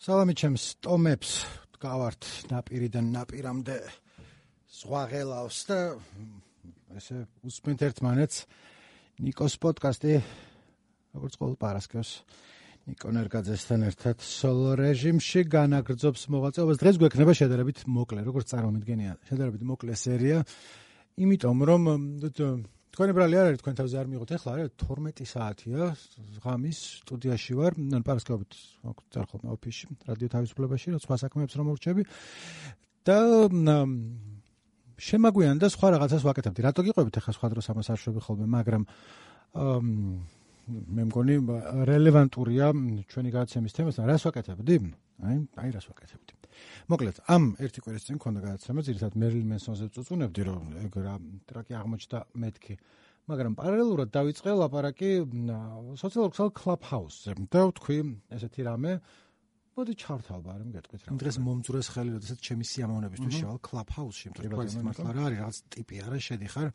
სალამი ჩემს ტომებს. გავართ ნაპირიდან ნაპირამდე. ზღვაღელავს და ესე უსმენთ ერთმანეთს. ნიკოს პოდკასტი როგორც ყოველ პარასკევს ნიკო ნერგაძესთან ერთად სოლო რეჟიმში განაგრძობს მოღვაწეობას. დღეს გვექნება შედარებით მოკლე როგორც წარმომიდგენია შედარებით მოკლე სერია. იმიტომ რომ თქვენი ბრალი არ არის თქვენ თავზე არ მიიღოთ ახლა არა 12 საათია. ღამის სტუდიაში ვარ. ან პარასკევით ვარ ხოლმე ოფისში რადიო თავისუფლებაში რა სხვა საქმეებს რომ მორჩები და შემაგვიან და სხვა რაღაცას ვაკეთებდი. რატო გიყვებით ახლა სხვა დროს ამას არ შვები ხოლმე მაგრამ მე მგონი რელევანტურია ჩვენი გადაცემის თემასთან. რას ვაკეთებდი? აი აი რას ვაკეთებდი მოკლედ, ამ ერთი კვირის წინ ქონდა გადაცემა, ძირითადად მერილ მენსონზე წუწუნებდი, რომ ეგ რა ტრაკი აღმოჩნდა მეთქი. მაგრამ პარალელურად დავიწყე ლაპარაკი სოციალურ ქსელ კლუბჰაუსზე. და ვთქვი, ესეთი რამე მოდი ჩართავ ბარემ გეტყვით რა. დღეს მომძურეს ხელი, როდესაც ჩემი სიამოვნებისთვის შევალ კლუბჰაუსში, მეტყვი მართლა რა არის, რაღაც ტიპი არა, შედიხარ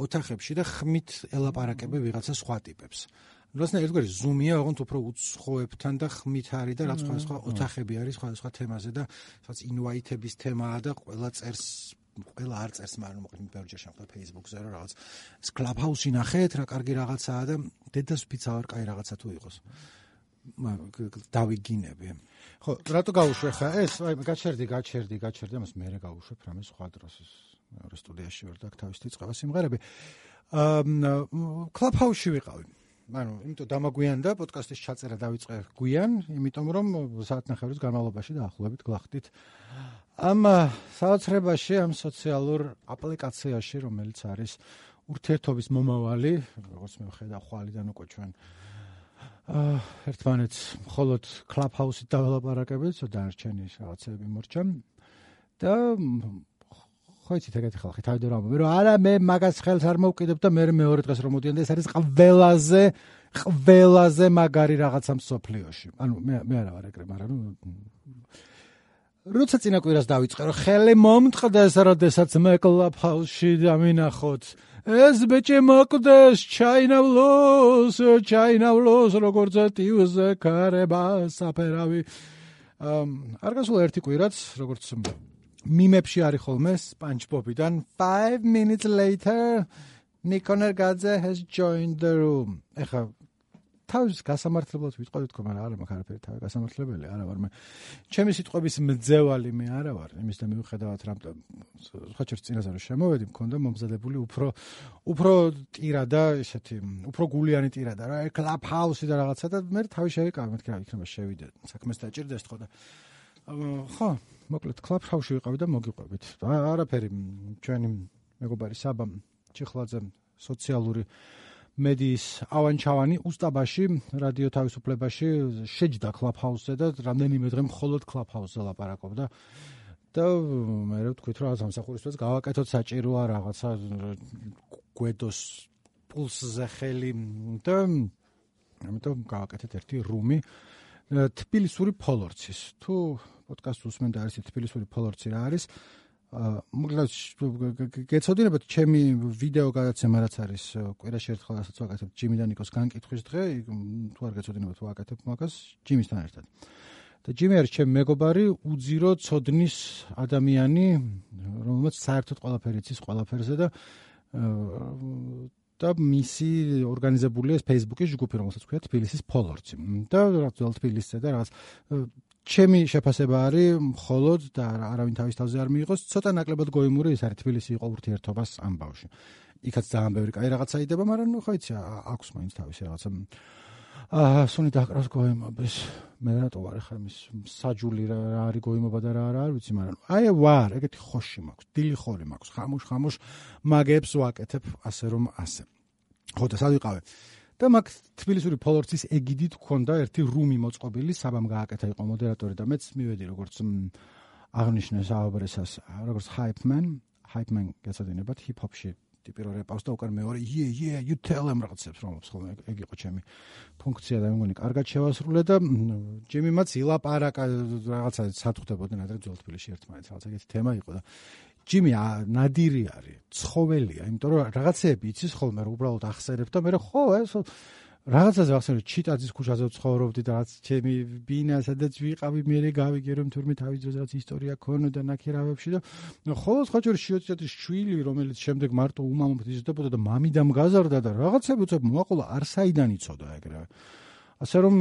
ოთახებში და ხმით ელაპარაკები ვიღაცა სხვა ტიპებს. როდესაც ერთგვარი ზუმია, ოღონდ უფრო უცხოებთან და ხმით არის და რაც სხვა სხვა ოთახები არის სხვა სხვა თემაზე და რაც ინვაიტების თემაა და ყველა წერს ყველა არ წერს, მაგრამ მოკლედ ბევრჯერ შემხდა Facebook-ზე რა რაღაც Clubhouse-ი ნახეთ, რა კარგი რაღაცაა და დედას ფიცავარ კაი რაღაცა თუ იყოს. დავიგინები. ხო, რატო გავუშვე ხა ეს? აი, გაჩერდი, გაჩერდი, გაჩერდი, ამას მე რა გავუშვებ რამე სხვა დროს ეს მეორე სტუდიაში ვარ და აქ თავის თიწყება სიმღერები. აა Clubhouse-ში ვიყავი. ანუ იმიტომ დამაგვიანდა პოდკასტის ჩაწერა დავიწყე გვიან, იმიტომ რომ საათნახევრის განმავლობაში დაახლოებით გახდით ამ საოცრებაში, ამ სოციალურ აპლიკაციაში, რომელიც არის ურთიერთობის მომავალი, როგორც მე ვხედავ ხვალიდან უკვე ჩვენ აა ერთმანეთს მხოლოდ კლუბჰაუსით დავალაპარაკებით, ცოტა დარჩენი რაღაცები მორჩა. და ხო იცით ეგეთი ხალხი თავი დრო ამბობ რომ არა მე მაგას ხელს არ მოვკიდებ და მე მეორე დღეს რომ მოდიან და ეს არის ყველაზე ყველაზე მაგარი რაღაცა მსოფლიოში ანუ მე მე არა ვარ ეგრე მაგრამ როცა წინა კვირას დავიწყე რომ ხელი მომწყდეს როდესაც მე კლუბჰაუსში დამინახოთ. ეს ბეჭი მოკვდეს ჩაინავლოს ჩაინავლოს როგორც ტივზე კარება საფერავი. არ გასულა ერთი კვირაც როგორც მიმებში არის ხოლმე SpongeBob-იდან 5 minutes later Nikoner Gadze has joined the room. ეხა თავის გასამართლებლად ვიტყოდი თქო, მაგრამ არა მაქვს არაფერი თავი გასამართლებელი, არა ვარ მე. ჩემი სიტყვების მძევალი მე არა ვარ. იმის და მიუხედავად რა სხვა ჩერც წინასწარ შემოვედი, მქონდა მომზადებული უფრო უფრო ტირა და ესეთი უფრო გულიანი ტირა და რა კლუბ ჰაუსი და რაღაცა და მე თავი შევიკავე, მეთქი რა იქნება შევიდე. საქმეს დაჭirdეს თქო და ხო, მოკლედ კლუბჰაუსში ვიყავი და მოგიყვებით. არაფერი ჩვენი მეგობარი საბა ჩიხლაძე სოციალური მედიის ავანჩავანი უსტაბაში რადიო თავისუფლებაში შეჯდა კლუბჰაუსზე და რამდენიმე დღე მხოლოდ კლუბჰაუსზე ლაპარაკობდა. და მე რა ვთქვით რა სამსახურისთვის გავაკეთოთ საჭიროა რაღაცა გვედოს პულსზე ხელი და ამიტომ გავაკეთეთ ერთი რუმი თბილისური ფოლორცის. თუ პოდკასტს უსმენთ და არის თბილისური ფოლორცი რა არის? მოკლედ გეცოდინებათ ჩემი ვიდეო გადაცემა რაც არის კვირაში ერთხელ რასაც ვაკეთებ ჯიმი და ნიკოს განკითხვის დღე, თუ არ გეცოდინებათ ვაკეთებ მაგას ჯიმისთან ერთად. და ჯიმი არის ჩემი მეგობარი, უძირო ცოდნის ადამიანი, რომელმაც საერთოდ ყველაფერი იცის ყველაფერზე და და მისი ორგანიზებულია Facebook-ის ჯგუფი, რომელსაც ქვია თბილისის ფოლორცი. და რა თქმა უნდა თბილისზე და რაღაც ჩემი შეფასება არის მხოლოდ და არავინ თავის თავზე არ მიიღოს, ცოტა ნაკლებად გოიმური ის არის თბილისი იყო ურთიერთობას ამ ბავში. იქაც ძალიან ბევრი კაი რაღაცა იდება, მაგრამ ნუ ხო იცი, აქვს მაინც თავისი რაღაცა აა სუნი დაკრავს გოიმობის. მე რატო ვარ ახლა მის საჯული რა არის გოიმობა და რა არა არ ვიცი, მაგრამ აი ვარ, ეგეთი ხოში მაქვს, დილი ხორი მაქვს, ხამუშ ხამუშ მაგებს ვაკეთებ ასე რომ ასე. ხო და სად ვიყავე? და მაგ თბილისური ფოლორცის ეგიდით ქონდა ერთი რუმი მოწყობილი, საბამ გააკეთა იყო მოდერატორი და მეც მივედი როგორც აღნიშნე საუბრისას, როგორც hype-man, hype-man გასადინებად hip-hop-ში ტიპი რო რეპავს და უკან მეორე yeah yeah you tell them რაღაცებს რომ ხოლმე ეგ იყო ჩემი ფუნქცია და მე მგონი კარგად შევასრულე და ჯიმი მაც ილაპარაკა რაღაცა სათხვდებოდნენ ადრე ძველ თბილისში ერთმანეთს რაღაცა ეგეთი თემა იყო და ჯიმი ნადირი არის, ცხოველია, იმიტომ რომ რაღაცეები იცის ხოლმე, რომ უბრალოდ ახსენებ და მე ხო, ეს რაღაცაზე ახსენე ჩიტაძის ქუჩაზე ვცხოვრობდი და რაც ჩემი ბინა სადაც ვიყავი მე გავიგე რომ თურმე თავის დროზე რაც ისტორია ქონოდა ნაკერავებში და ხოლოს ხოჭორი შიოცეთის შვილი რომელიც შემდეგ მარტო უმამოდ იზრდებოდა და მამიდამ გაზარდა და რაღაცები უცებ მოაყოლა არსაიდან იცოდა ეგრე. ასე რომ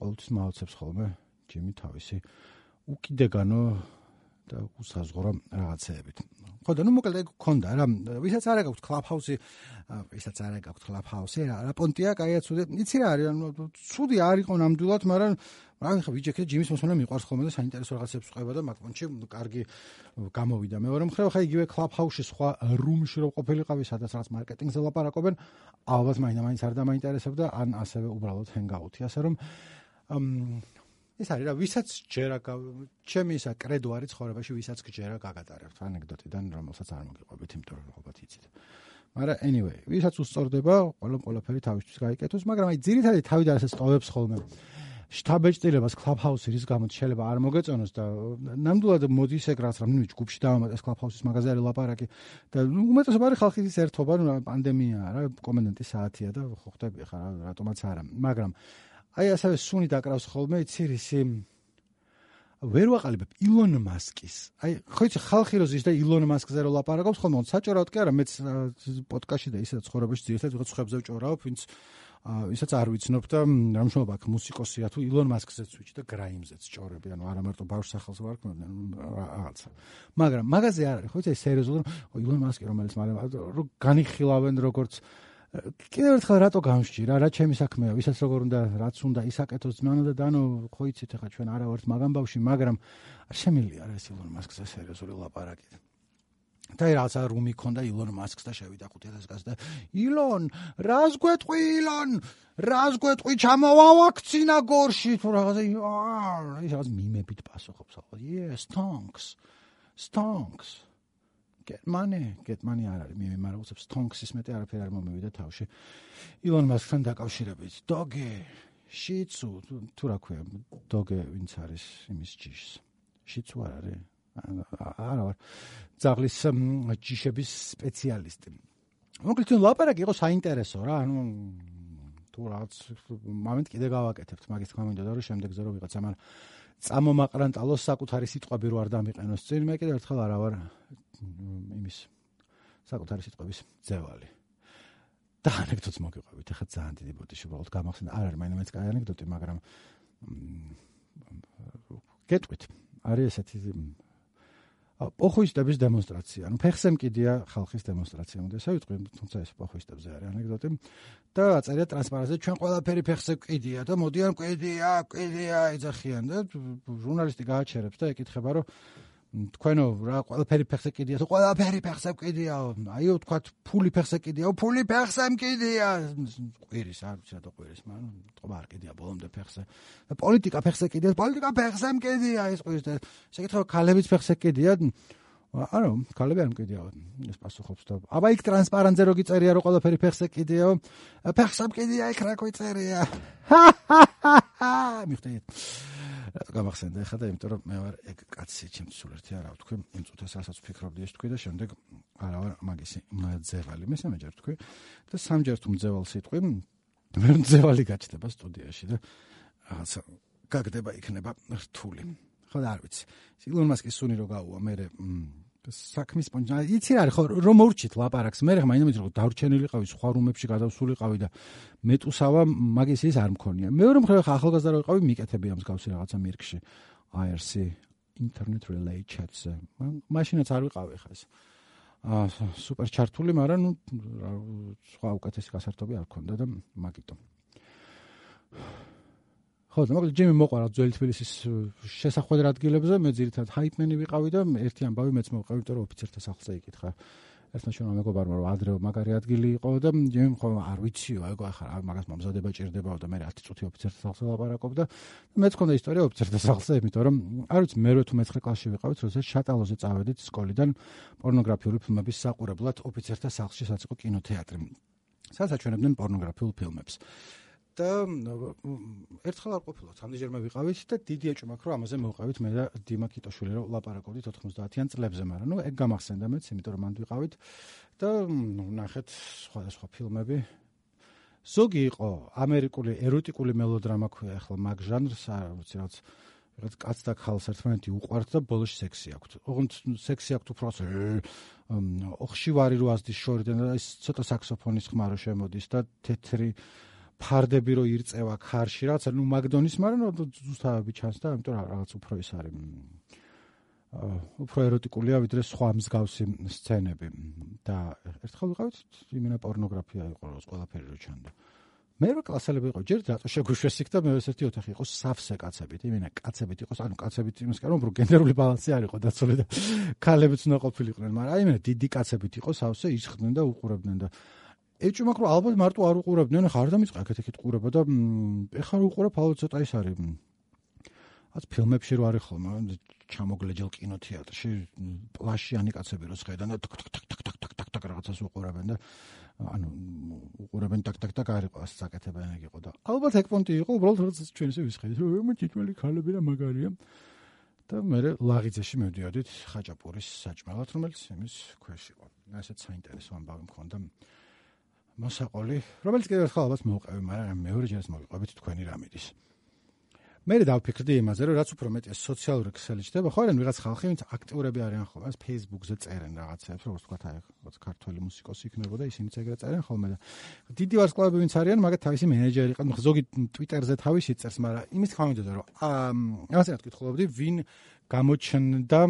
ყოველთვის მაოცებს ხოლმე ჩემი თავისი უკიდეგანო და უსაზღვრა რაღაცეებით. ხო და ნუ მოკლედ გქონდა რა, ვისაც არა გაქვთ კლაფჰაუსი, ვისაც არა გაქვთ კლაფჰაუსი, რა, რა პონტია, кайაცუდე. იცი რა არის, ანუ ცუდი არ იყო ნამდვილად, მაგრამ მაგრამ ხა ვიჯექე ჯიმის მოსმენა მიყვარს ხოლმე და საინტერესო რაღაცებს ყובה და მაკონჩი კარგი გამოვიდა. მეორე მხრივ ხა იგივე კლაფჰაუსში სხვა რუმში რო ყოფილიყავი, სადაც რაც მარკეტინგზე ლაპარაკობენ, ალბათ მაინდა მაინც არ დამაინტერესებდა, ან ასევე უბრალოდ ჰენგაუთი, ასე რომ ეს არის რა ვისაც ჯერა ჩემი ისა კრედო არის ცხოვრებაში ვისაც ჯერა გაგატარებთ ანეკდოტიდან რომელსაც არ მოგიყვებით იმიტომ რომ ალბათ იცით. მაგრამ anyway ვისაც უსწორდება ყველა ყველაფერი თავისთვის გაიკეთოს მაგრამ აი ძირითადად თავიდან ასე სტოვებს ხოლმე. შტაბეჭდილებას კლუბჰაუსი რის გამოც შეიძლება არ მოგეწონოს და ნამდვილად მოდის ეგ რაც ნუ ჯგუფში დავამატეს კლუბჰაუსის მაღაზია არის ლაპარაკი და უმეტესობა არის ხალხის ერთობა ნუ პანდემია რა კომენდანტის საათია და ხო ხვდები ხა რატომაც არა. მაგრამ აი ასევე სუნი დაკრავს ხოლმე იცი რისი ვერ ვაყალიბებ ილონ მასკის. აი ხო იცი ხალხი რო ზის და ილონ მასკზე რო ლაპარაკობს ხოლმე საჭიროდ კი არა მეც პოდკასტში და ისე ცხოვრებაში ძირითადად ვიღაც ხებზე ვჭორავ ვინც ისაც არ ვიცნობ და რამშობა აქ მუსიკოსია თუ ილონ მასკზეც ვიჭი და გრაიმზეც ჭორები ანუ არა მარტო ბავშვ სახელს ვარ რაღაცა. მაგრამ მაგაზე არ არის ხო იცი სერიოზულად ილონ მასკი რომელიც მაგრამ განიხილავენ როგორც კიდევ ერთხელ რატო გამსჭირა რა ჩემი საქმეა? ვისაც როგორ უნდა რაც უნდა ისაკეთოს ძმანო და დანო ხო იცით ახლა ჩვენ არა ვართ მაგამ ბავში მაგრამ არ შემილია რა ეს ილონ მასკს სერიოზული ლაპარაკი და რაცა რუმი ქონდა ილონ მასკს და შევიდა 5000 გაზ და ილონ რას გვეტყვი ილონ? რას გვეტყვი? ჩამოვა ვაქცინა გორში თუ რაღაცა ის რაღაც მიმებით პასუხობს ახლა. Yes thanks. Thanks get money არ არის. მე მაგრამ უცებ stonks-ის მეტი არაფერი არ მომივიდა თავში. ილონ მასკთან დაკავშირებით. dogge shitsu თუ რა ქვია dogge ვინც არის იმის ჯიშს. shitsu არ არის. არა ვარ ძაღლის ჯიშების სპეციალისტი. მოკლედ ლაპარაკი იყო საინტერესო რა. ანუ თუ რაც მომენტ კიდე გავაკეთებთ. მაგის თქმა მინდოდა რომ შემდეგზე რო ვიღაც ამან წამომაყრანტალოს საკუთარი სიტყვები რო არ დამიყენოს წინ მე კიდე ერთხელ არა ვარ იმის საკუთარი სიტყვების ძევალი. და ანეკდოტს მოგიყვებით, ახლა ძალიან დიდი ბოდიში უბრალოდ გამახსენდა. არ არის მაინც კაი ანეკდოტი, მაგრამ გეტყვით. არის ესეთი პოხუისტების დემონსტრაცია. ანუ ფეხზე მკიდია ხალხის დემონსტრაცია. უნდა ესე ვიტყვი, თუმცა ეს პოხუისტებზე არის ანეკდოტი. და აწერია ტრანსპარენტზე, ჩვენ ყველაფერი ფეხზე მკიდია და მოდიან მკიდია, მკიდია, ეძახიან და ჟურნალისტი გააჩერებს და ეკითხება, რომ თქვენო რა ყველაფერი ფეხზე კიდია? თუ ყველაფერი ფეხზე კიდია აიო თქვა ფული ფეხზე კიდია? ფული ფეხზე კიდია ყვირის არ ვიცი რა თქო ყვირის მაგრამ თქო არ კიდია ბოლომდე ფეხზე. პოლიტიკა ფეხზე კიდია? პოლიტიკა ფეხზე კიდია ეს ყვირის და შეკითხა ქალებიც ფეხზე კიდია? არა ქალები არ მკიდია. ეს პასუხობს და აბა იქ ტრანსპარენტზე რო გიწერია რომ ყველაფერი ფეხზე კიდია? ფეხზე კიდია იქ რა გიწერია მიხვდით რატო გამახსენდა ხა და იმიტომ რომ მე ვარ ეგ კაცი ჩემს სულ ერთი არა ვთქვი იმ წუთას რასაც ვფიქრობდი ეს თქვი და შემდეგ არა ვარ მაგისი ძევალი მესამეჯერ თქვი და სამჯერ თუ მძევალ სიტყვი მე მძევალი გაჩნდება სტუდიაში და რაღაცა გაგდება იქნება რთული. ხო და არ ვიცი. ილონ მასკის სუნი რო გაუვა მე საქმის პონჯა იცი რა ხო რომ მორჩით ლაპარაკს. მე ხმა იმით რომ დავრჩენილიყავი სხვა რუმებში გადავსულიყავი და მეტუსავა მაგის ის არ მქონია. მეორე მხრივ ხა ახალგაზრდა რო იყავი მიკეთები ამ მსგავსი რაღაცა მირქში IRC internet relay chats მაშინაც არ ვიყავი ხა ეს. აა სუპერ ჩართული მაგრამ ნუ სხვა უკეთესი გასართობი არ ქონდა და მაგიტო ხო, მოკლედ ჯიმი მოყარა ძველი თბილისის შესახვედრ ადგილებზე, მე ძირითადად ჰაიპმენი ვიყავი და ერთი ამბავი მეც მოვყავი, იმიტომ რომ ოფიცერთა სახლზე იკითხა. ერთმა შენო მეგობარმა რომ ადრე მაგარი ადგილი იყო და ჯიმი ხო არ ვიციო, აიგო ახლა მაგას მომზადება ჭირდებაო და მე 10 წუთი ოფიცერთა სახლზე ლაპარაკობდა. მეც მქონდა ისტორია ოფიცერთა სახლზე, იმიტომ რომ არ ვიცი მე რო თუ მე-9 კლასში ვიყავით, როცა შატალოზე წავედით სკოლიდან პორნოგრაფიული ფილმების საყურებლად ოფიცერთა სახლში სადაც იყო კინოთეატრი. სადაც აჩვენებდნენ პორნოგრაფიულ ფილმებს. და ერთხელ არ ყოფილა სამდიჯერმე ვიყავით და დიდი ეჭვმა ქრო ამაზე მოვყავით მე და დიმა კიტოშვილი რომ ლაპარაკობდით 90-იან წლებზე მაგრამ ნუ ეგ გამახსენდა მეც იმიტომ რომ მანდ ვიყავით. და ნახეთ სხვადასხვა ფილმები. ზოგი იყო ამერიკული ეროტიკული მელოდრამა ქვია ახლა მაგ ჟანრს არ ვიცი რაც რაც კაც და ხალს ერთმანეთი უყვართ და ბოლოში სექსი აქვთ. ოღონდ სექსი აქვთ უფრო ასე ოხში ვარი რო ასდის შორიდან და ის ცოტა საქსოფონის ხმარო შემოდის და თეთრი ფარდები რო ირწევა ქარში რაც ნუ მაგდონის მაგრამ ზუსტავები ჩანს და ამიტომ რაღაც უფრო ის არის უფრო ეროტიკულია ვიდრე სხვა მსგავსი სცენები და ერთხელ ვიყავით იმენა პორნოგრაფია იყო როს ყველაფერი რო ჩანდა. მე რო კლასელები იყო ჯერ რატო შეგუშვეს იქ და მე ესეთი ოთახი იყო სავსე კაცებით იმენა კაცებით იყოს ანუ კაცებით იმის კარო რომ გენდერული ბალანსი არ იყო დაცული და ქალებიც უნდა ყოფილიყვნენ მაგრამ აი იმენა დიდი კაცებით იყო სავსე ისხდნენ და უყურებდნენ და ეჭვი მაქვს რომ ალბათ მარტო არ უყურებდნენ ხარ და მიწა აქეთ-აქეთ ყურება და ეხლა უყურებ ალბათ ცოტა ის არის ას ფილმებში რო არის ხოლმე ჩამოგლეჯელ კინოთეატრში პლაშიანი კაცები რო შეხედან და თქ თქ თქ თქ თქ თქ თქ რაღაცას უყურებენ და ანუ უყურებენ ტაკ ტაკ ტაკ არის ყავს საკეთებენ ეგ იყო და ალბათ ეგ პონტი იყო უბრალოდ რაღაც ჩვენ ისე ვისხედით რომ თითქმელი ქალები და მაგარია. და მე ლაღიძეში მივდიოდით ხაჭაპურის საჭმელად რომელიც იმის ქვეშ იყო. ასეც საინტერესო ამბავი მქონდა მოსაყოლი რომელიც კიდევ ერთხელ ალბათ მოვყევი მაგრამ მეორე ჯერს მოვიყვებით თქვენი რამიდის მე დავფიქრდი იმაზე, რომ რაც უფრო მეტი სოციალური ქსელი ჩდება, ხო არა, ვიღაც ხალხი, ვინც აქტიურები არიან ხოლმე, ეს Facebook-ზე წერენ რაღაცებს, როგორც თქვა, აი, როგორც ქართველი მუსიკოსი იქნებოდა, ისინიც ეგრე წერენ ხოლმე და დიდი ვარსკვლავები ვინც არიან, მაგათ თავისი მენეჯერი ყავთ, ზოგი Twitter-ზე თავისი წერს, მაგრამ იმის თქმა უნდა, რომ აა, ასე რა თქვი, ვინ გამოჩნდა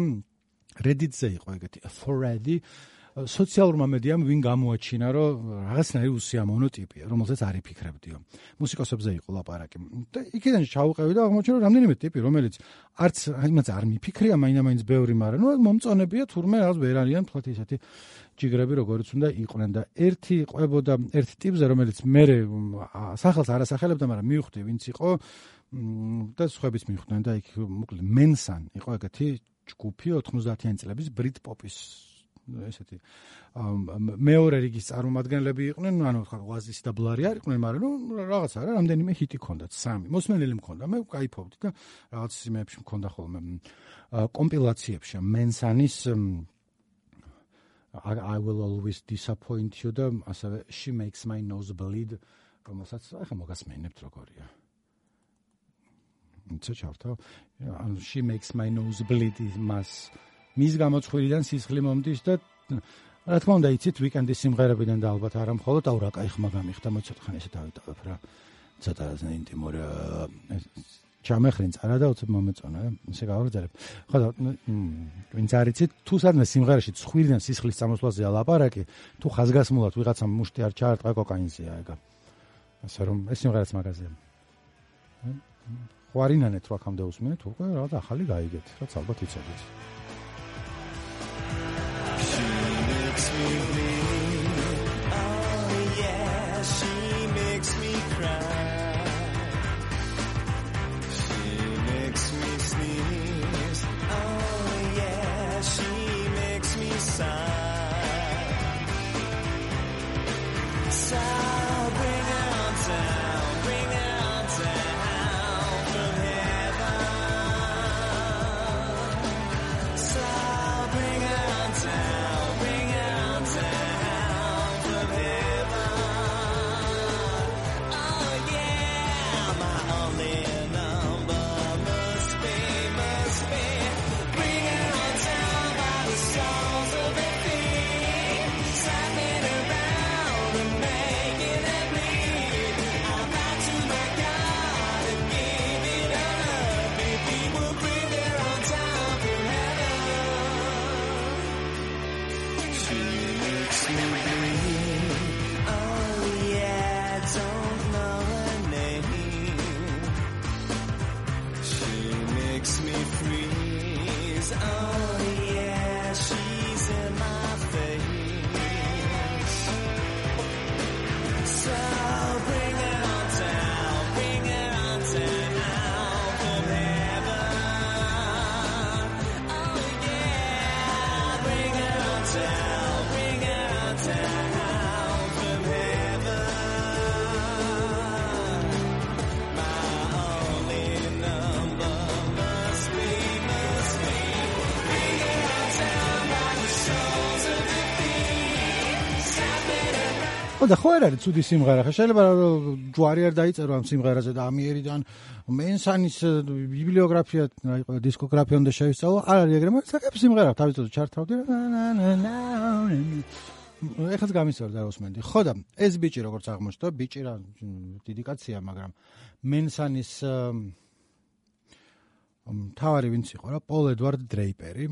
Reddit-ზე იყო ეგეთი Thread-ი სოციალურმა მედიამ ვინ გამოაჩინა, რომ რაღაცნაირი უსიამოვნო ტიპია, რომელსაც არ იფიქრებდიო. მუსიკოსებზე იყო ლაპარაკი. და იქიდან ჩაუყევი და აღმოჩნდა, რომ რამდენიმე ტიპი, რომელიც არც იმაც არ მიფიქრია, მაინდა-მაინც ბევრი, მაგრამ ნუ მომწონებია თურმე რაღაც ვერ არიან ფლოთ ისეთი ჯიგრები, როგორც უნდა იყვნენ და ერთი ყვებოდა ერთ ტიპზე, რომელიც მე სახელს არ ასახელებდა, მაგრამ მივხვდი, ვინც იყო და სხვაებიც მივხვდნენ და იქ მოკლედ მენსან იყო ეგეთი ჯგუფი 90-იან წლების ბრიტ პოპის ესეთი მეორე რიგის წარმომადგენლები იყვნენ, ანუ ღვაზის და ბლარი არ იყვნენ, მაგრამ ნუ რაღაცა რა, რამდენიმე ჰიტი ქონდათ, სამი. მოსმენელი მქონდა, მე кайფობდი და რაღაც სიმეებში მქონდა ხოლმე კომპილაციებში მენსანის I will always disappoint you და ასევე she makes my nose bleed რომელსაც ახლა მოგასმენებთ როგორია. ცოტა ჩავთავ. ანუ she makes my nose bleed is mass მის გამოცხვილიდან სისხლი მომდის და რა თქმა უნდა იცით ვიკენდის სიმღერებიდან და ალბათ არა მხოლოდ აუ რა кай ხმა გამიხდა მოი ცოტა ხანი ესე დავიტოვებ რა ცოტა რა ინტიმური ჩამეხრინ წარა და უცებ მომეწონა ესე გავაგზავნებ ხო და ვინც არიცით თუ სადმე სიმღერაში ცხვირიდან სისხლის წამოსვლაზეა ლაპარაკი თუ ხაზგასმულად ვიღაცა მუშტი არ ჩაარტყა კოკაინზეა ეგა ასე რომ ეს სიმღერაც მაგაზია ხვარინანეთ რო აქამდე უსმენთ უკვე რაღაც ახალი გაიგეთ რაც ალბათ იცოდეთ და ხო არ არის ცუდი სიმღერა ხა? შეიძლება ჯვარი არ დაიწერო ამ სიმღერაზე და ამიერიდან მენსანის ბიბლიოგრაფია აი დისკოგრაფია უნდა შევისწავლო? არ არის ეგრე მაგრამ საკეფ სიმღერა თავისთავად ჩართავდი. ეხაც გამისორდა ოსმენდი ხო და ეს ბიჭი როგორც აღმოჩნდა ბიჭი რა დიდი კაცია მაგრამ მენსანის თავარი ვინც იყო რა პოლ ედვარდ დრეიპერი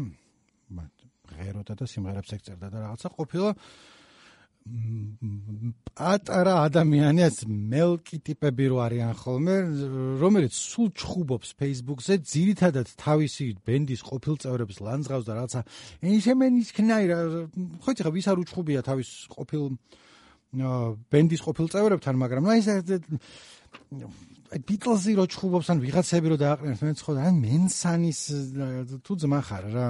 ღეროდა და სიმღერებს ეკწერდა და რაღაცა ყოფილა პატარა ადამიანის მელკი ტიპები რო არიან ხოლმე, რომელიც სულ ჩხუბობს Facebook-ზე, ძირითადად თავისი ბენდის ყოფილ წევრებს ლანძღავს და რაღაცა ისემენის ქნაირა, ხო იცი ხა ვის არ უჩხუბია თავის ყოფილ ბენდის ყოფილ წევრებთან, მაგრამ აი ეს აი ბიტლზი რო ჩხუბობს ან ვიღაცები რო დააყენებს მე ხო ან მენსანის თუ ძმა ხარ რა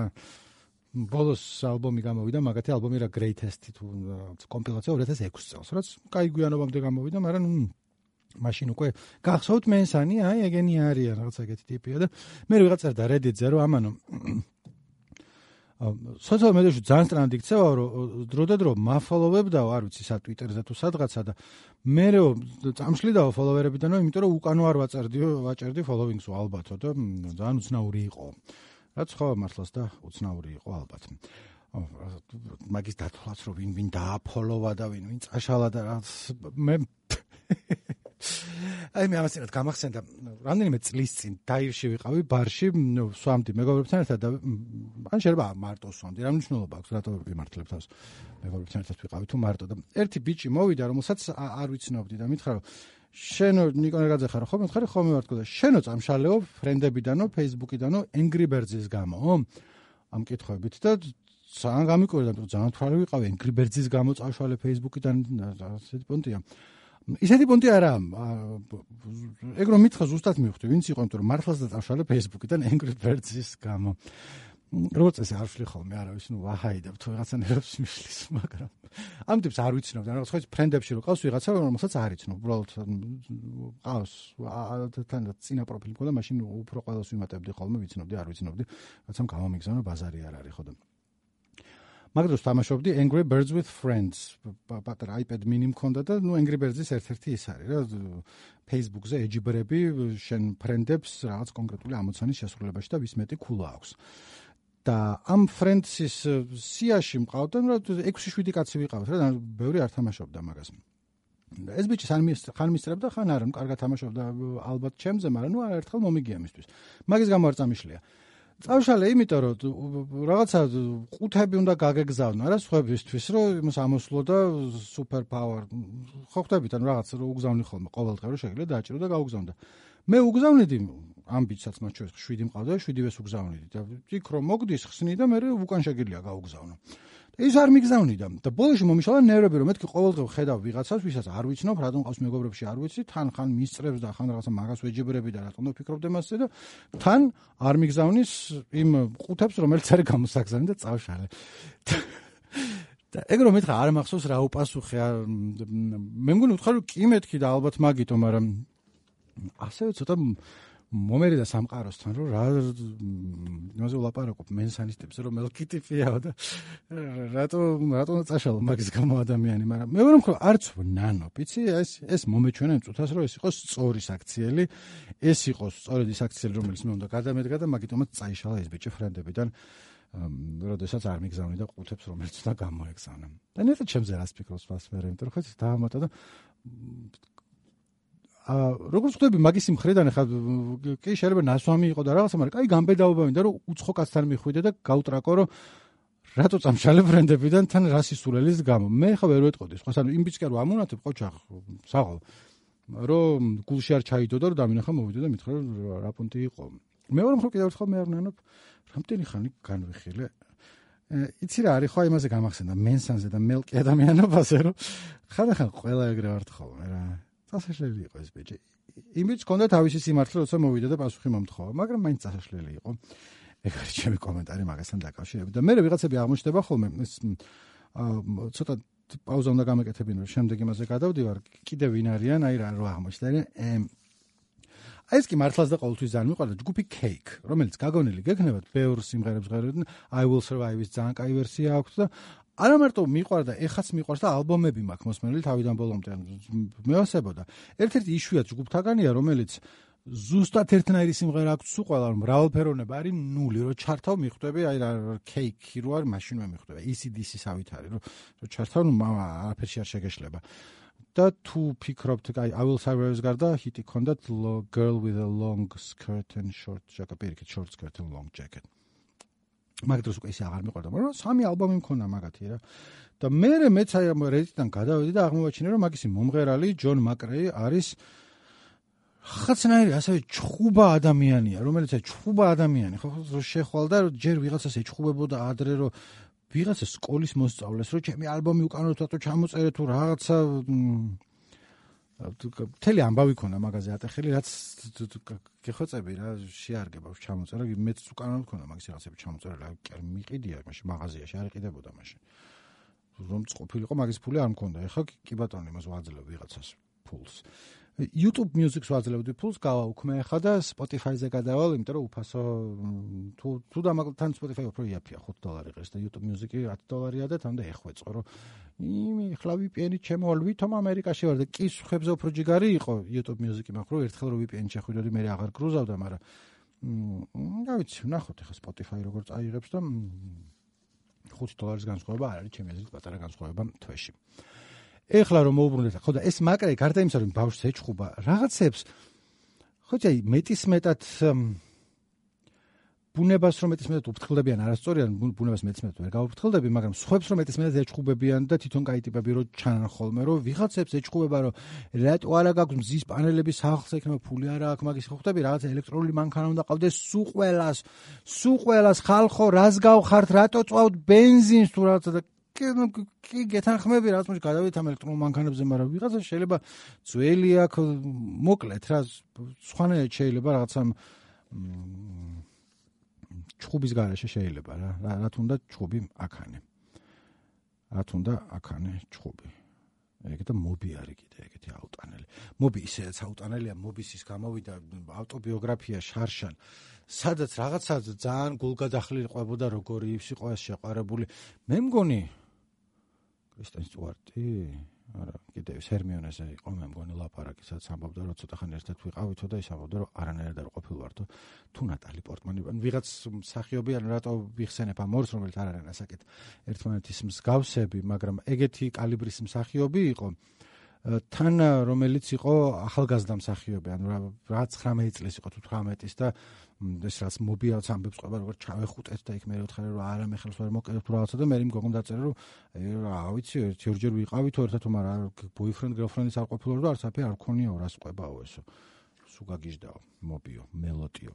ბოლოს ალბომი გამოვიდა, მაგათი ალბომი რა Greatest თუ კომპილაცია 2006 წელს, რაც კაი გვიანობამდე გამოვიდა, მაგრამ მაშინ უკვე გახსოვთ მენსანი, აი ეგენი არის რაღაცა ეგეთი ტიპია და მე ვიღაცა და Reddit-ზე რომ ამანო სოციალურ მედიაში ძალიან სტრანდი იქცევა რომ დრო და დრო მაფოლოვებდაო არ ვიცი სა Twitter-ზე თუ სადღაცა და მე რო წამშლიდაო ფოლოვერებიდანო იმიტომ რომ უკანო არ ვაწერდიო ვაჭერდი ფოლოვინგსო ალბათო და ძალიან უცნაური იყო რაც ხო მართლაც და უცნაური იყო ალბათ. მაგის დათვლაც რომ ვინ ვინ დააფოლოვა და ვინ ვინ წაშალა და მე აი მე ამას ერთად გამახსენდა რამდენიმე წლის წინ დაირში ვიყავი ბარში სვამდი მეგობრებთან ერთად და ან შეიძლება მარტო სვამდი რა მნიშვნელობა აქვს რატო ვიმართლებ თავს მეგობრებთან ერთად ვიყავი თუ მარტო და ერთი ბიჭი მოვიდა რომელსაც არ ვიცნობდი და მითხრა რომ შენო ნიკო ნეგაძე ხარ. ხო მე ხარ ხოლმე ვარ თქო და შენო წამშალეო ფრენდებიდანო ფეისბუქიდანო Angry Birds-ის გამო ამ კითხვებით და ძალიან გამიკვირდა რომ ძალიან თვალი ვიყავი Angry Birds-ის გამო წავშალე ფეისბუქიდან ასეთი პონტია. ისეთი პონტი არა ეგ რომ მითხა ზუსტად მივხვდი ვინც იყო იმიტომ რომ მართლაც და წავშალე ფეისბუქიდან Angry Birds-ის გამო როგორც ეს არ ვშლი ხოლმე არავის ნუ ვაჰაიდებ თუ რაღაცა ნერვს მიშლის მაგრამ ამ ტიპს არ ვიცნობ და რაღაც ხო ფრენდებში რო ყავს ვიღაცა რომელსაც არ იცნობ. უბრალოდ ყავს თან წინა პროფილი მქონდა მაშინ უფრო ყველას ვიმატებდი ხოლმე ვიცნობდი არ ვიცნობდი რაცამ გამომიგზავნა ბაზარი არ არის ხო და. მაგრამ თამაშობდი Angry Birds with Friends. პატარა iPad mini მქონდა და ნუ Angry Birds-ის ერთ-ერთი ის არის რა. Facebook-ზე ეჯიბრები შენ ფრენდებს რაღაც კონკრეტული ამოცანის შესრულებაში და ვის მეტი ქულა აქვს და ამ ფრენდსის სიაში მყავდნენ რა 6-7 კაცი ვიყავთ რა და ბევრი არ თამაშობდა მაგას. ეს ბიჭი ხან ხან არა, კარგად თამაშობდა ალბათ ჩემზე, მაგრამ ნუ არაერთხელ მომიგია მისთვის. მაგის გამო არ წამიშლია. წავშალე იმიტომ რომ რაღაცა ყუთები უნდა გაგეგზავნო რა სხვებისთვის რომ იმას ამოსვლო და სუპერ პაუერ ხო ხვდებით ან რაღაც რომ უგზავნი ხოლმე ყოველდღე რომ შეიძლება დააჭირო და გაუგზავნდა. მე უგზავნიდი ამ ბიჭსაც მათ შორის 7 მყავდა 7-ვეს უგზავნიდი და იქ რომ მოგდის ხსნი და მე უკან შეგიძლია გაუგზავნო. ის არ მიგზავნიდა და ბოლოში მომიშალა ნერვები რომ მეთქი ყოველდღე ხედავ ვიღაცას ვისაც არ ვიცნობ რატომ ყავს მეგობრებში არ ვიცი თან ხან მისწრებს და ხან რაღაცა მაგას ვეჯიბრები და რატომ ვფიქრობ დემასზე და თან არ მიგზავნის იმ ყუთებს რომელიც არის გამოსაგზავნი და წავშალე და ეგ რომ მეთქა არ მახსოვს რა უპასუხე მე მგონი უთხარ კი მეთქი და ალბათ მაგითო მაგრამ ასევე ცოტა მომერი და სამყაროსთან რომ რა იმაზე ვლაპარაკობ მენსანისტებს რომ მელკიტიფიაო და რატო რატო წაშალო მაგის გამო ადამიანი მაგრამ მე ვარ მხოლოდ არც ნანო პიცი ეს ეს მომეჩვენა წუთას რომ ეს იყოს სწორი საქციელი ეს იყოს სწორედ ის საქციელი რომელიც მე უნდა გადამედგა და მაგიტომაც წაიშალა ეს ბიჭი ფრენდებიდან როდესაც არ მიგზავნი და ყუთებს რომელიც უნდა გამოეგზავნა და ნეტა ჩემზე რას ფიქრობს მას მე იმიტომ რომ ხო დაამატა და როგორც ხვდები მაგის მხრიდან ახლა კი შეიძლება ნასვამი იყო და რაღაცა მაგრამ კაი გამბედაობა მინდა რომ უცხო კაცთან მიხვიდე და გაუტრაკო რომ რატო წამშალე ბრენდებიდან თან რასისულელის გამო? მე ხა ვერ ვეტყოდი სხვა ანუ იმ ბიჭკა რომ ამონათებ ყოჩახ საღო რომ გულში არ ჩაიდო და რომ დამინახა მოვიდე და მითხრა რა პუნტი იყო. მე ვარ მხოლოდ კიდევ ერთხელ მე არ ნანობ რამდენი ხანი განვიხილე? იცი რა არის ხო იმაზე გამახსენდა მენსანზე და მელკი ადამიანობაზე რომ ხანდახან ყველა ეგრე ვარ ხოლმე რა წასაშლელი იყო ეს ბიჭი. იმიც კონდა თავისი სიმართლე, როცა მოვიდა და პასუხი მომთხოვა, მაგრამ მაინც წასაშლელი იყო. ეგ არის ჩემი კომენტარი მაგასთან დაკავშირებით. და მე ვიღაცები აღმოჩნდება ხოლმე ეს აა ცოტა პაუზა უნდა გამეკეთებინო, შემდეგ იმაზე გადავდივარ. კიდე ვინ არიან? აი რა რო აღმოჩნდა. ეს კი მართლაც და ყოველთვის ძალიან მიყვარდა ჯგუფი Cake, რომელიც გაგონილი გექნებათ ბევრ სიმღერებს ღეროდან I Will Survive-ის ძალიან კაი ვერსია აქვს და არა მარტო მიყვარდა, ეხაც მიყვარს და ალბომები მაქვს მოსმენილი თავიდან ბოლომდე. მეოსებოდა. ერთ-ერთი იშვიათ ჯგუფთაგანია, რომელიც ზუსტად ერთნაირი სიმღერა აქვს თუ ყველა მრავალფეროვნება არის ნული რო ჩართავ მიხვდები აი რა кейკი რო არის მაშინვე მიხვდება ECDC-ის ავით არის რო რო ჩართავ ნუ მამა არაფერში არ შეგეშლება და თუ ფიქრობთ აი I will survive ეს გარდა ჰიტი ქონდათ girl with a long skirt and short jacket პირიქით short skirt and long jacket მაგ დროს უკვე ისე აღარ მიყვარდა მაგრამ სამი ალბომი მქონდა მაგათი რა. და მე მეც აი ამ რედიტიდან გადავედი და აღმოვაჩინე რომ მაგისი მომღერალი ჯონ მაკრეი არის ხაცნაირი ასევე ჩხუბა ადამიანია, რომელიც აი ჩხუბა ადამიანი, ხო ხო შეხვალ და ჯერ ვიღაცას ეჩხუბებოდა ადრე რომ ვიღაცა სკოლის მოსწავლეს რომ ჩემი ალბომი უკანონო თათო ჩამოწერე თუ რაღაცა თელი ამბავი ქონა მაგაზე ატეხელი რაც გეხოცები რა შეარგება ჩამოწერა. მეც უკანონო ქონა მაგის რაღაცები ჩამოწერა რა კი მიყიდია მაშინ მაღაზიაში არ იყიდებოდა მაშინ. რომ წყופილიყო მაგის ფული არ მქონდა. ეხლა კი ბატონო იმას ვაძლევ ვიღაცას ფულს YouTube Music-ს ვაძლევდი ფულს გავაუქმე ხა და Spotify-ზე გადავალ, იმიტომ რომ უფასო თუ თუ დამაგთან Spotify უფრო იაფია 5 დოლარი ღირს და YouTube Music-ი 10 დოლარია და თამდე ეხვეწყო რომ იმი ხლა VPN-ი ჩემოვალ ვითომ ამერიკაში ვარ და კი ხებზე უფრო ჯიგარი იყო YouTube Music-ი მაგრამ რომ ერთხელ რო VPN-ი შეხვიდოდი მე აღარ გრუზავდა მაგრამ მ გავიცი ნახოთ ახლა Spotify როგორ წაიღებს და 5 დოლარის განსხვავება არ არის ჩემი აზრით პატარა განსხვავება თვეში. ეხლა რომ მოუბრუნდეთ, ხო და ეს მაკრე გარდა იმისა რომ ბავშვს ეჩხუბა რაღაცებს ხო ჯაი მეტის მეტად ბუნებას რომ მეტის მეტად უფრთხილდებიან არასწორიან ბუნებას მეტის მეტად ვერ გაუფრთხილდები, მაგრამ სხვებს რომ მეტის მეტად ეჩხუბებიან და თვითონ кай ტიპები რო ჩანან ხოლმე რომ ვიღაცებს ეჩხუბება რომ რატო არა გაქვს მზის პანელების სახლს ექნება ფული არა აქვს მაგის ხვდები რაღაც ელექტრონული მანქანა უნდა ყავდეს სულ ყველას სულ ყველას ხალხო რას გავხართ რატო წვავთ ბენზინს თუ რაღაცა და კი კი გეთანხმები რა თქმა უნდა გადავიდეთ ამ ელექტრონულ მანქანებზე მაგრამ ვიღაცა შეიძლება ძველი აქ მოკლედ რა სხვანაირად შეიძლება რაღაცა ჩხუბის garaშე შეიძლება რა რა თუნდა ჩხუბი აქანე. რა თუნდა აქანე ჩხუბი. ეგ და მობი არის კიდე ეგეთი აუტანელი. მობი ისეც აუტანელია მობის ის გამოვიდა ავტობიოგრაფია შარშან. სადაც რაღაცა ძალიან გულგადახლილი ყვებოდა როგორი იყო ეს შეყარებული მე მგონი კრისტენ სტუარტი არა კიდე ჰერმიონესა იყო მე მგონი ლაპარაკი სადაც ამბობდა რომ ცოტა ხანი ერთად ვიყავითო და ის ამბობდა რომ არანაირად არ ყოფილვართო თუ ნატალი პორტმანი ან ვიღაც მსახიობი ან რატო ვიხსენებ ამ ორს რომელიც არ არის ასაკეთ ერთმანეთის მსგავსები მაგრამ ეგეთი კალიბრის მსახიობი იყო თან რომელიც იყო ახალგაზრდა მსახიობი ანუ რა 19 წლის იყო თუ 18 და ეს რაც მობიალს ამბებს ყובה როგორ ჩავეხუტეთ და იქ მე ვთხრე რომ არა მე ხელს ვერ მოკერებ თუ რაღაცა და მე იმ გოგომ დაწერა რომ რა ვიცი ერთჯერ ვიყავი თუ ერთად თუ მარა ბოიფრენდ გერლფრენდის არ ყოფილიყო და არც აფე არ ქონია 200 ყובაო ესო? სუ გაგიждაო მობიო მელოტიო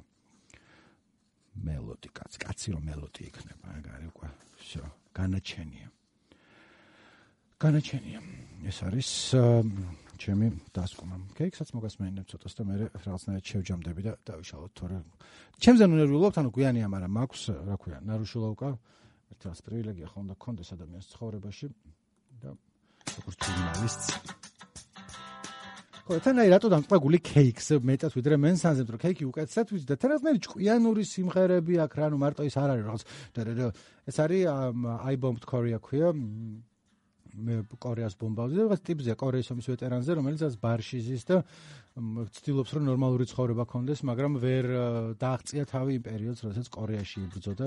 მელოდი კაცი კაცი რომ მელოდი იქნება აგარი უკვე всё განაჩენია. განაჩენია. ეს არის ჩემი დასკვნა. კეიქსაც მოგასმენინებ ცოტას და მე რაღაცნაირად შევჯამდები და დავიშალოთ თორე. ჩემზე ნერვიულობთ, ანუ გვიანია, მაგრამ მაქვს, რა ქვია, ნარუშულოვკა ერთი ას პრივილეგია ხომ და კონდეს ადამიანის ცხოვრებაში. და როგორც ჟურნალისტი. ხო, თან აი რატო დამწყებული კეიქს მეტად ვიდრე მენსანზე, რომ კეიქი უკეთესად ვიცი და თანასწორი ჭკვიანური სიმღერები აქ რა, ნუ მარტო ის არ არის რაღაც ეს არის I bombed Korea ქვია კორეას ბომბავდი და რაღაც ტიპზე კორეის ომის ვეტერანზე რომელიცაც ბარში ზის და ცდილობს რომ ნორმალური ცხოვრება კონდეს მაგრამ ვერ დააღწია თავი იმ პერიოდს როდესაც კორეაში იბრძოდა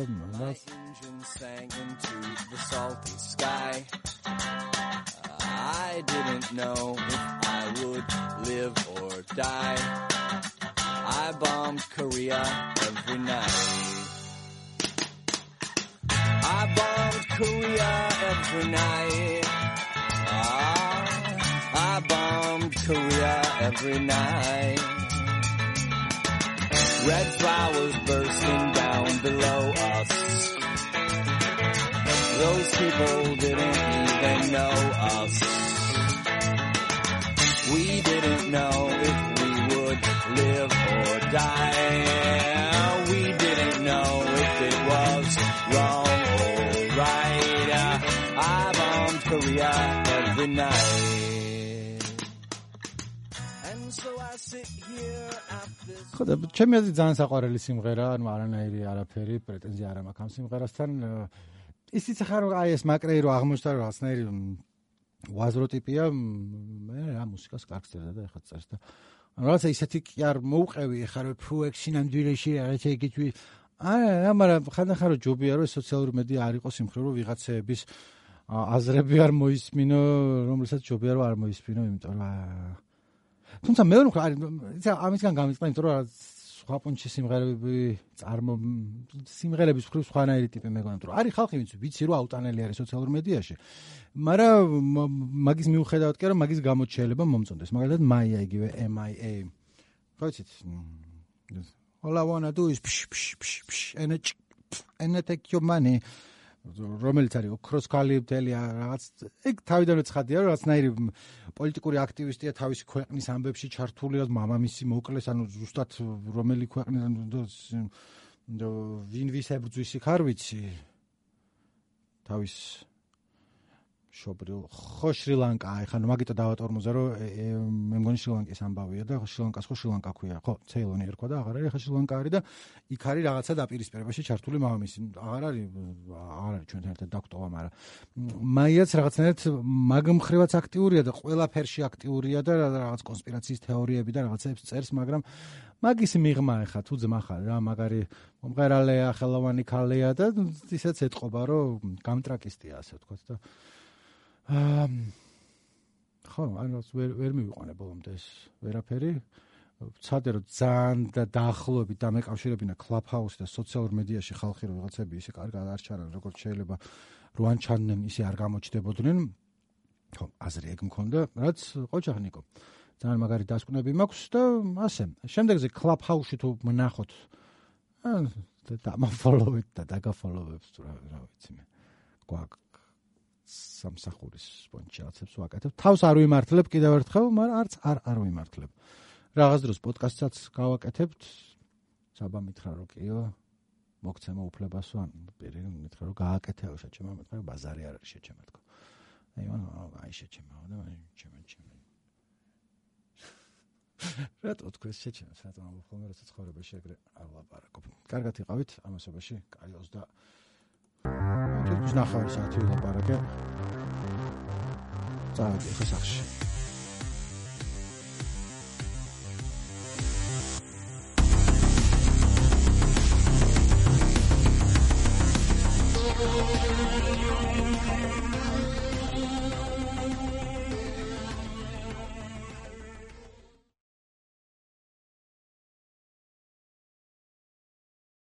I didn't know if I would live or die. I bombed Korea every night. I bombed Korea every night I bombed Korea every night. Red flowers bursting down below us. Those people didn't even know us. We didn't know if we would live or die. We didn't know if it was wrong or right. I bombed Korea every night. ხო და ჩემი აზრით ძალიან საყვარელი სიმღერა, ანუ არანაირი არაფერი პრეტენზია არ მაქვს ამ სიმღერასთან. ისიც ახლა რომ აი ეს მაკრეი რო აღმოჩნდა რომ რაღაცნაირი ვაზრო ტიპია, მე რა მუსიკას კარგს წერდა და ეხლა წერს და რაღაცა ისეთი კი არ მოუყევი ახლა რომ ფუ ეგ სინამდვილეში რაღაცა იგი თვი არა, მაგრამ ხანდახან რო ჯობია რომ სოციალური მედია არ იყოს იმ ხრო რომ ვიღაცეების აზრები არ მოისმინო, რომელსაც ჯობია რომ არ მოისმინო, იმიტომ რომ თუმცა მე ვარ არის ისა ამისგან გამიწყდა იმიტომ რომ სხვა პონჩი სიმღერები წარმო სიმღერების მხრივ სხვანაირი ტიპი მეგონა რომ არის ხალხი ვინც ვიცი რომ აუტანელი არის სოციალურ მედიაში. მაგრამ მაგის მიუხედავად კი რომ მაგის გამოჩენება მომწონდეს. მაგალითად მაია იგივე MIA ხო იცით? All i want to do is psh psh psh psh and and take your money რომელიც არის ოქროს კალიბდელი რაღაც ეგ თავიდანვე ცხადია რომ რაღაცნაირი პოლიტიკური აქტივისტია თავისი ქვეყნის ამბებში ჩართული და მამამისი მოკლეს ანუ ზუსტად რომელი ქვეყნის ვინ ვის ებრძვის იქ არ ვიცი. თავის შობრილ ხო შრი-ლანკა ეხლა მაგიტო დავატორმოზე რომ მე მგონი შრი-ლანკის ამბავია და შრი-ლანკას ხო შრი-ლანკა ქვია. ხო ცეილონი ერქვა და აღარ არის ეხლა შრი-ლანკა არის და იქ არის რაღაცა დაპირისპირებაში ჩართული მამამისი აღარ არის აღარ არის ჩვენთან ერთად დაქტოვა მაგრამ მაიაც რაღაცნაირად მაგმხრივაც აქტიურია და ყველაფერში აქტიურია და რაღაც კონსპირაციის თეორიები და რაღაცებს წერს მაგრამ მაგის მიღმა ეხა თუ ძმა ხარ რა მაგარი მომღერალეა ხელოვანი ქალია და ისეც ეთყობა რომ გამტრაკისტია ასე ვთქვათ და ხო, ანუ ვერ ვერ მივიყვანე ბოლომდე ეს ვერაფერი. ცადე რომ ძალიან და დაახლოებით დამეკავშირებინა კლუბჰაუსი და სოციალურ მედიაში ხალხი რომ ვიღაცები ისე კარგად არ ჩარან, როგორც შეიძლება როან ჩანდნენ, ისე არ გამოჩდებოდნენ. ხო, აზრი ეგ მქონდა, რაც ყოჩახნიკო. ძალიან მაგარი დასკვნები მაქვს და ასე. შემდეგზე კლუბჰაუსში თუ მნახოთ და დამაფოლოვეთ და დაგაფოლოვებს თუ რა ვიცი მე. გვაქვს სამსახურის სპონჩერაცებს ვაკეთებ. თავს არ ვიმართლებ კიდევ ერთხელ, მაგრამ არც არ არ ვიმართლებ. რაღაც დროს პოდკასტსაც გავაკეთებთ. საბა მითხრა რომ კიო, მოგცემო უფლებასო, ან პირი მითხრა რომ გააკეთეო შეჩემა, მითხრა ბაზარი არ არის შეჩემა თქო. აი მან აი შეჩემა და აი შეჩემა შეჩემა. რატო თქვენ შეჩემა, რატო ამ ხოლმე როცა ცხოვრებაში ეგრე არ ლაპარაკობ. კარგად იყავით ამასობაში, კაი 20 Тэр ч нахаар шатыг бараг. Э. За, ихээс ахш.